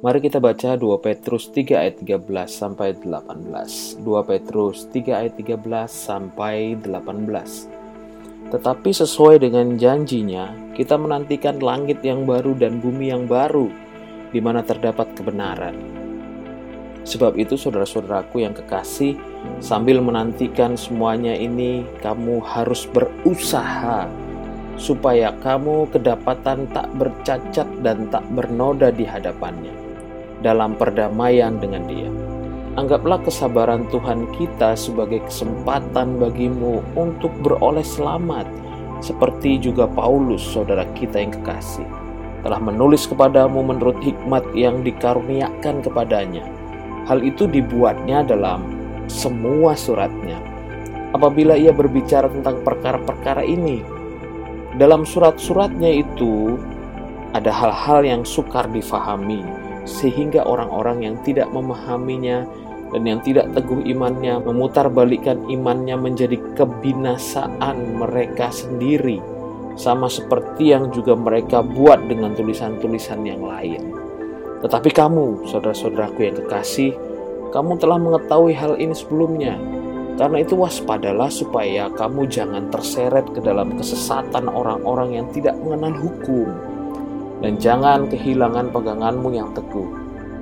Mari kita baca 2 Petrus 3 ayat 13 sampai 18. 2 Petrus 3 ayat 13 sampai 18. Tetapi sesuai dengan janjinya, kita menantikan langit yang baru dan bumi yang baru, di mana terdapat kebenaran. Sebab itu saudara-saudaraku yang kekasih, sambil menantikan semuanya ini, kamu harus berusaha supaya kamu kedapatan tak bercacat dan tak bernoda di hadapannya dalam perdamaian dengan Dia. Anggaplah kesabaran Tuhan kita sebagai kesempatan bagimu untuk beroleh selamat, seperti juga Paulus, saudara kita yang kekasih, telah menulis kepadamu menurut hikmat yang dikaruniakan kepadanya. Hal itu dibuatnya dalam semua suratnya. Apabila ia berbicara tentang perkara-perkara ini, dalam surat-suratnya itu ada hal-hal yang sukar difahami, sehingga orang-orang yang tidak memahaminya dan yang tidak teguh imannya memutarbalikkan imannya menjadi kebinasaan mereka sendiri sama seperti yang juga mereka buat dengan tulisan-tulisan yang lain. Tetapi kamu, saudara-saudaraku yang kekasih, kamu telah mengetahui hal ini sebelumnya. Karena itu waspadalah supaya kamu jangan terseret ke dalam kesesatan orang-orang yang tidak mengenal hukum dan jangan kehilangan peganganmu yang teguh,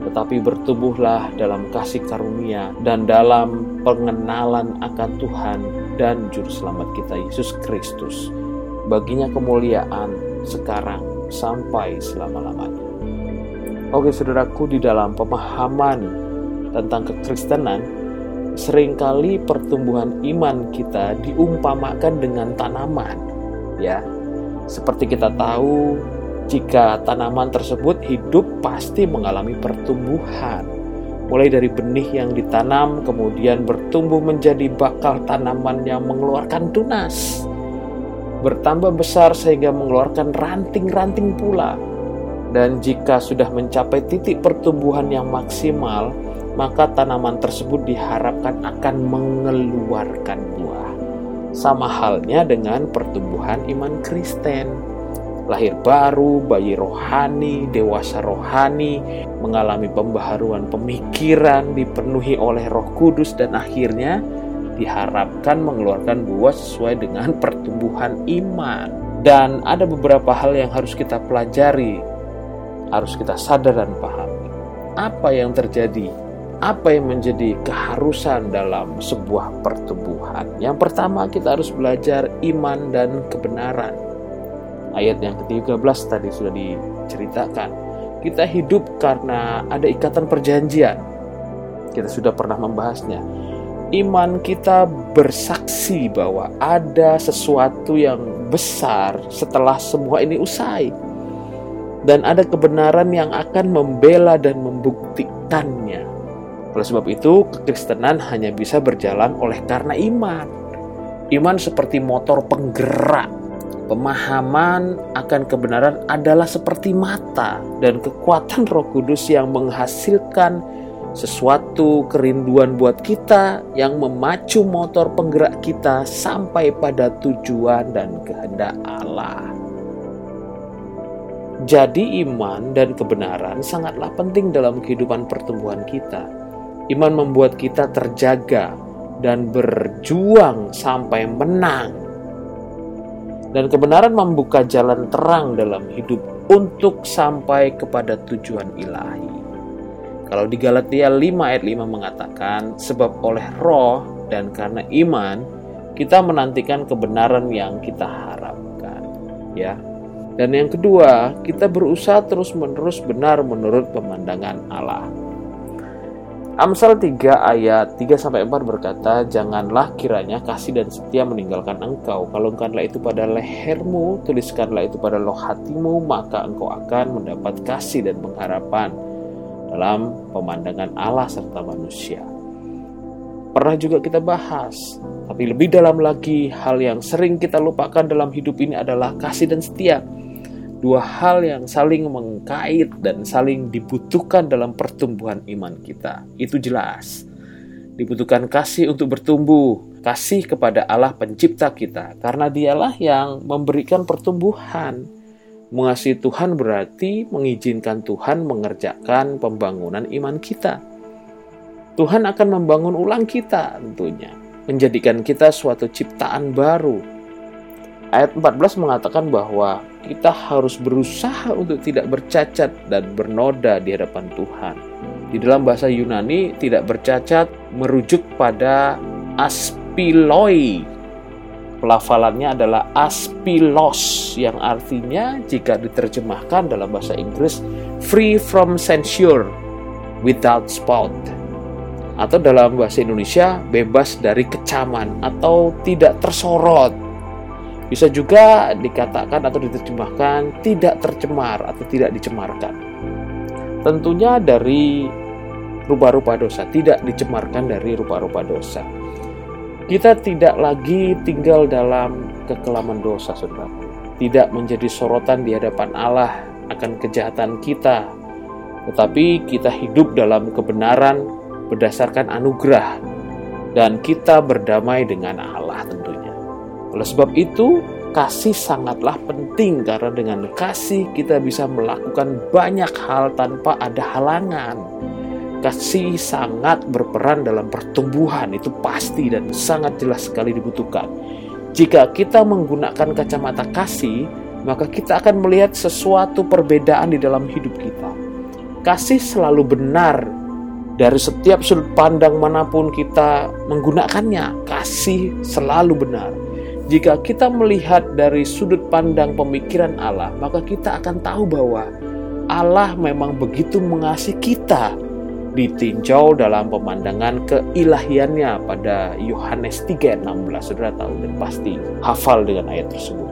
tetapi bertumbuhlah dalam kasih karunia dan dalam pengenalan akan Tuhan dan Juru Selamat kita Yesus Kristus. Baginya kemuliaan sekarang sampai selama-lamanya. Oke saudaraku, di dalam pemahaman tentang kekristenan, sering kali pertumbuhan iman kita diumpamakan dengan tanaman. Ya, seperti kita tahu, jika tanaman tersebut hidup pasti mengalami pertumbuhan. Mulai dari benih yang ditanam kemudian bertumbuh menjadi bakal tanaman yang mengeluarkan tunas. Bertambah besar sehingga mengeluarkan ranting-ranting pula. Dan jika sudah mencapai titik pertumbuhan yang maksimal, maka tanaman tersebut diharapkan akan mengeluarkan buah. Sama halnya dengan pertumbuhan iman Kristen lahir baru, bayi rohani, dewasa rohani, mengalami pembaharuan pemikiran, dipenuhi oleh Roh Kudus, dan akhirnya diharapkan mengeluarkan buah sesuai dengan pertumbuhan iman. Dan ada beberapa hal yang harus kita pelajari, harus kita sadar dan pahami. Apa yang terjadi? Apa yang menjadi keharusan dalam sebuah pertumbuhan? Yang pertama, kita harus belajar iman dan kebenaran ayat yang ke-13 tadi sudah diceritakan. Kita hidup karena ada ikatan perjanjian. Kita sudah pernah membahasnya. Iman kita bersaksi bahwa ada sesuatu yang besar setelah semua ini usai. Dan ada kebenaran yang akan membela dan membuktikannya. Oleh sebab itu, kekristenan hanya bisa berjalan oleh karena iman. Iman seperti motor penggerak Pemahaman akan kebenaran adalah seperti mata dan kekuatan Roh Kudus yang menghasilkan sesuatu kerinduan buat kita yang memacu motor penggerak kita sampai pada tujuan dan kehendak Allah. Jadi iman dan kebenaran sangatlah penting dalam kehidupan pertumbuhan kita. Iman membuat kita terjaga dan berjuang sampai menang dan kebenaran membuka jalan terang dalam hidup untuk sampai kepada tujuan ilahi. Kalau di Galatia 5 ayat 5 mengatakan, sebab oleh roh dan karena iman, kita menantikan kebenaran yang kita harapkan. Ya, dan yang kedua, kita berusaha terus-menerus benar menurut pemandangan Allah. Amsal 3 ayat 3 sampai 4 berkata, "Janganlah kiranya kasih dan setia meninggalkan engkau. Kalungkanlah itu pada lehermu, tuliskanlah itu pada loh hatimu, maka engkau akan mendapat kasih dan pengharapan dalam pemandangan Allah serta manusia." Pernah juga kita bahas, tapi lebih dalam lagi hal yang sering kita lupakan dalam hidup ini adalah kasih dan setia dua hal yang saling mengkait dan saling dibutuhkan dalam pertumbuhan iman kita. Itu jelas. Dibutuhkan kasih untuk bertumbuh, kasih kepada Allah pencipta kita, karena dialah yang memberikan pertumbuhan. Mengasihi Tuhan berarti mengizinkan Tuhan mengerjakan pembangunan iman kita. Tuhan akan membangun ulang kita tentunya, menjadikan kita suatu ciptaan baru. Ayat 14 mengatakan bahwa kita harus berusaha untuk tidak bercacat dan bernoda di hadapan Tuhan. Di dalam bahasa Yunani, tidak bercacat merujuk pada aspiloi Pelafalannya adalah aspilos yang artinya jika diterjemahkan dalam bahasa Inggris free from censure without spot atau dalam bahasa Indonesia bebas dari kecaman atau tidak tersorot. Bisa juga dikatakan atau diterjemahkan tidak tercemar atau tidak dicemarkan. Tentunya dari rupa-rupa dosa, tidak dicemarkan dari rupa-rupa dosa. Kita tidak lagi tinggal dalam kekelaman dosa, saudara. Tidak menjadi sorotan di hadapan Allah akan kejahatan kita, tetapi kita hidup dalam kebenaran berdasarkan anugerah, dan kita berdamai dengan Allah tentunya. Oleh sebab itu, kasih sangatlah penting karena dengan kasih kita bisa melakukan banyak hal tanpa ada halangan kasih sangat berperan dalam pertumbuhan itu pasti dan sangat jelas sekali dibutuhkan. Jika kita menggunakan kacamata kasih, maka kita akan melihat sesuatu perbedaan di dalam hidup kita. Kasih selalu benar dari setiap sudut pandang mana pun kita menggunakannya. Kasih selalu benar. Jika kita melihat dari sudut pandang pemikiran Allah, maka kita akan tahu bahwa Allah memang begitu mengasihi kita ditinjau dalam pemandangan keilahiannya pada Yohanes 3:16 Saudara tahu dan pasti hafal dengan ayat tersebut.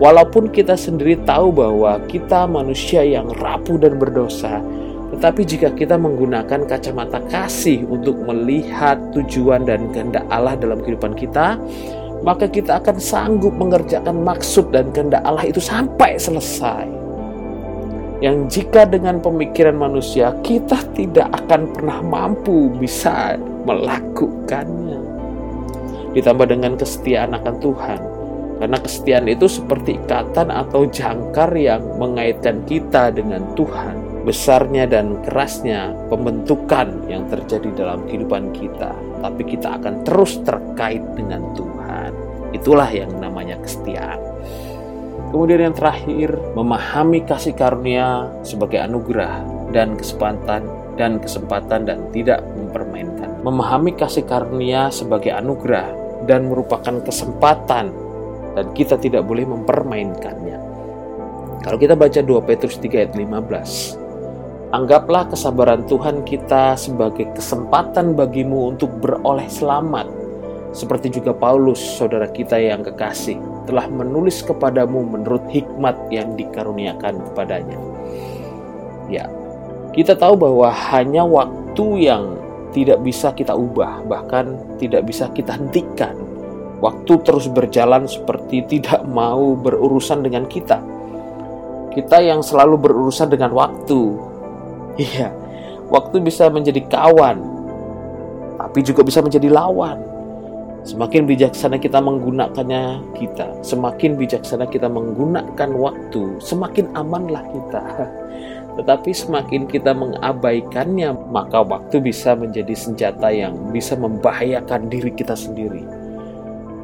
Walaupun kita sendiri tahu bahwa kita manusia yang rapuh dan berdosa, tetapi jika kita menggunakan kacamata kasih untuk melihat tujuan dan kehendak Allah dalam kehidupan kita, maka kita akan sanggup mengerjakan maksud dan kehendak Allah itu sampai selesai yang jika dengan pemikiran manusia kita tidak akan pernah mampu bisa melakukannya. Ditambah dengan kesetiaan akan Tuhan. Karena kesetiaan itu seperti ikatan atau jangkar yang mengaitkan kita dengan Tuhan. Besarnya dan kerasnya pembentukan yang terjadi dalam kehidupan kita. Tapi kita akan terus terkait dengan Tuhan. Itulah yang namanya kesetiaan. Kemudian yang terakhir, memahami kasih karunia sebagai anugerah dan kesempatan dan kesempatan dan tidak mempermainkan. Memahami kasih karunia sebagai anugerah dan merupakan kesempatan dan kita tidak boleh mempermainkannya. Kalau kita baca 2 Petrus 3 ayat 15, anggaplah kesabaran Tuhan kita sebagai kesempatan bagimu untuk beroleh selamat seperti juga Paulus, saudara kita yang kekasih, telah menulis kepadamu menurut hikmat yang dikaruniakan kepadanya. Ya, kita tahu bahwa hanya waktu yang tidak bisa kita ubah, bahkan tidak bisa kita hentikan. Waktu terus berjalan seperti tidak mau berurusan dengan kita. Kita yang selalu berurusan dengan waktu. Iya, waktu bisa menjadi kawan, tapi juga bisa menjadi lawan Semakin bijaksana kita menggunakannya kita, semakin bijaksana kita menggunakan waktu, semakin amanlah kita. Tetapi semakin kita mengabaikannya, maka waktu bisa menjadi senjata yang bisa membahayakan diri kita sendiri.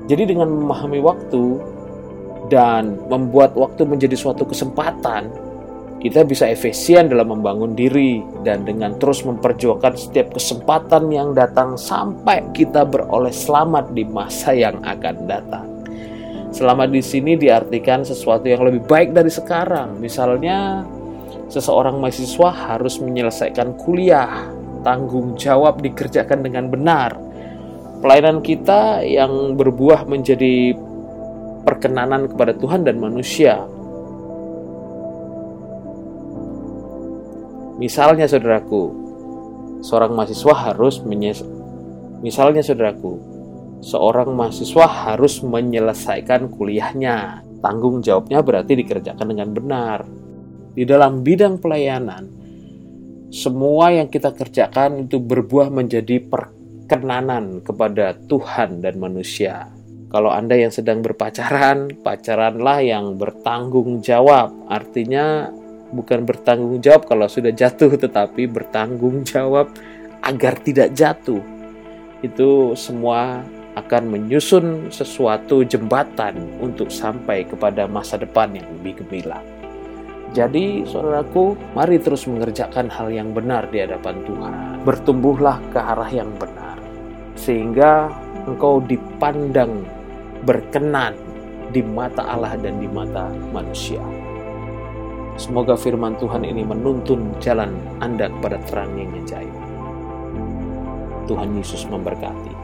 Jadi dengan memahami waktu dan membuat waktu menjadi suatu kesempatan, kita bisa efisien dalam membangun diri dan dengan terus memperjuangkan setiap kesempatan yang datang sampai kita beroleh selamat di masa yang akan datang. Selamat di sini diartikan sesuatu yang lebih baik dari sekarang. Misalnya, seseorang mahasiswa harus menyelesaikan kuliah, tanggung jawab dikerjakan dengan benar. Pelayanan kita yang berbuah menjadi perkenanan kepada Tuhan dan manusia Misalnya saudaraku, seorang mahasiswa harus menyes Misalnya saudaraku, seorang mahasiswa harus menyelesaikan kuliahnya. Tanggung jawabnya berarti dikerjakan dengan benar. Di dalam bidang pelayanan, semua yang kita kerjakan itu berbuah menjadi perkenanan kepada Tuhan dan manusia. Kalau Anda yang sedang berpacaran, pacaranlah yang bertanggung jawab. Artinya bukan bertanggung jawab kalau sudah jatuh, tetapi bertanggung jawab agar tidak jatuh. Itu semua akan menyusun sesuatu jembatan untuk sampai kepada masa depan yang lebih gemilang. Jadi, saudaraku, mari terus mengerjakan hal yang benar di hadapan Tuhan. Bertumbuhlah ke arah yang benar, sehingga engkau dipandang berkenan di mata Allah dan di mata manusia. Semoga firman Tuhan ini menuntun jalan Anda kepada terang yang ajaib. Tuhan Yesus memberkati.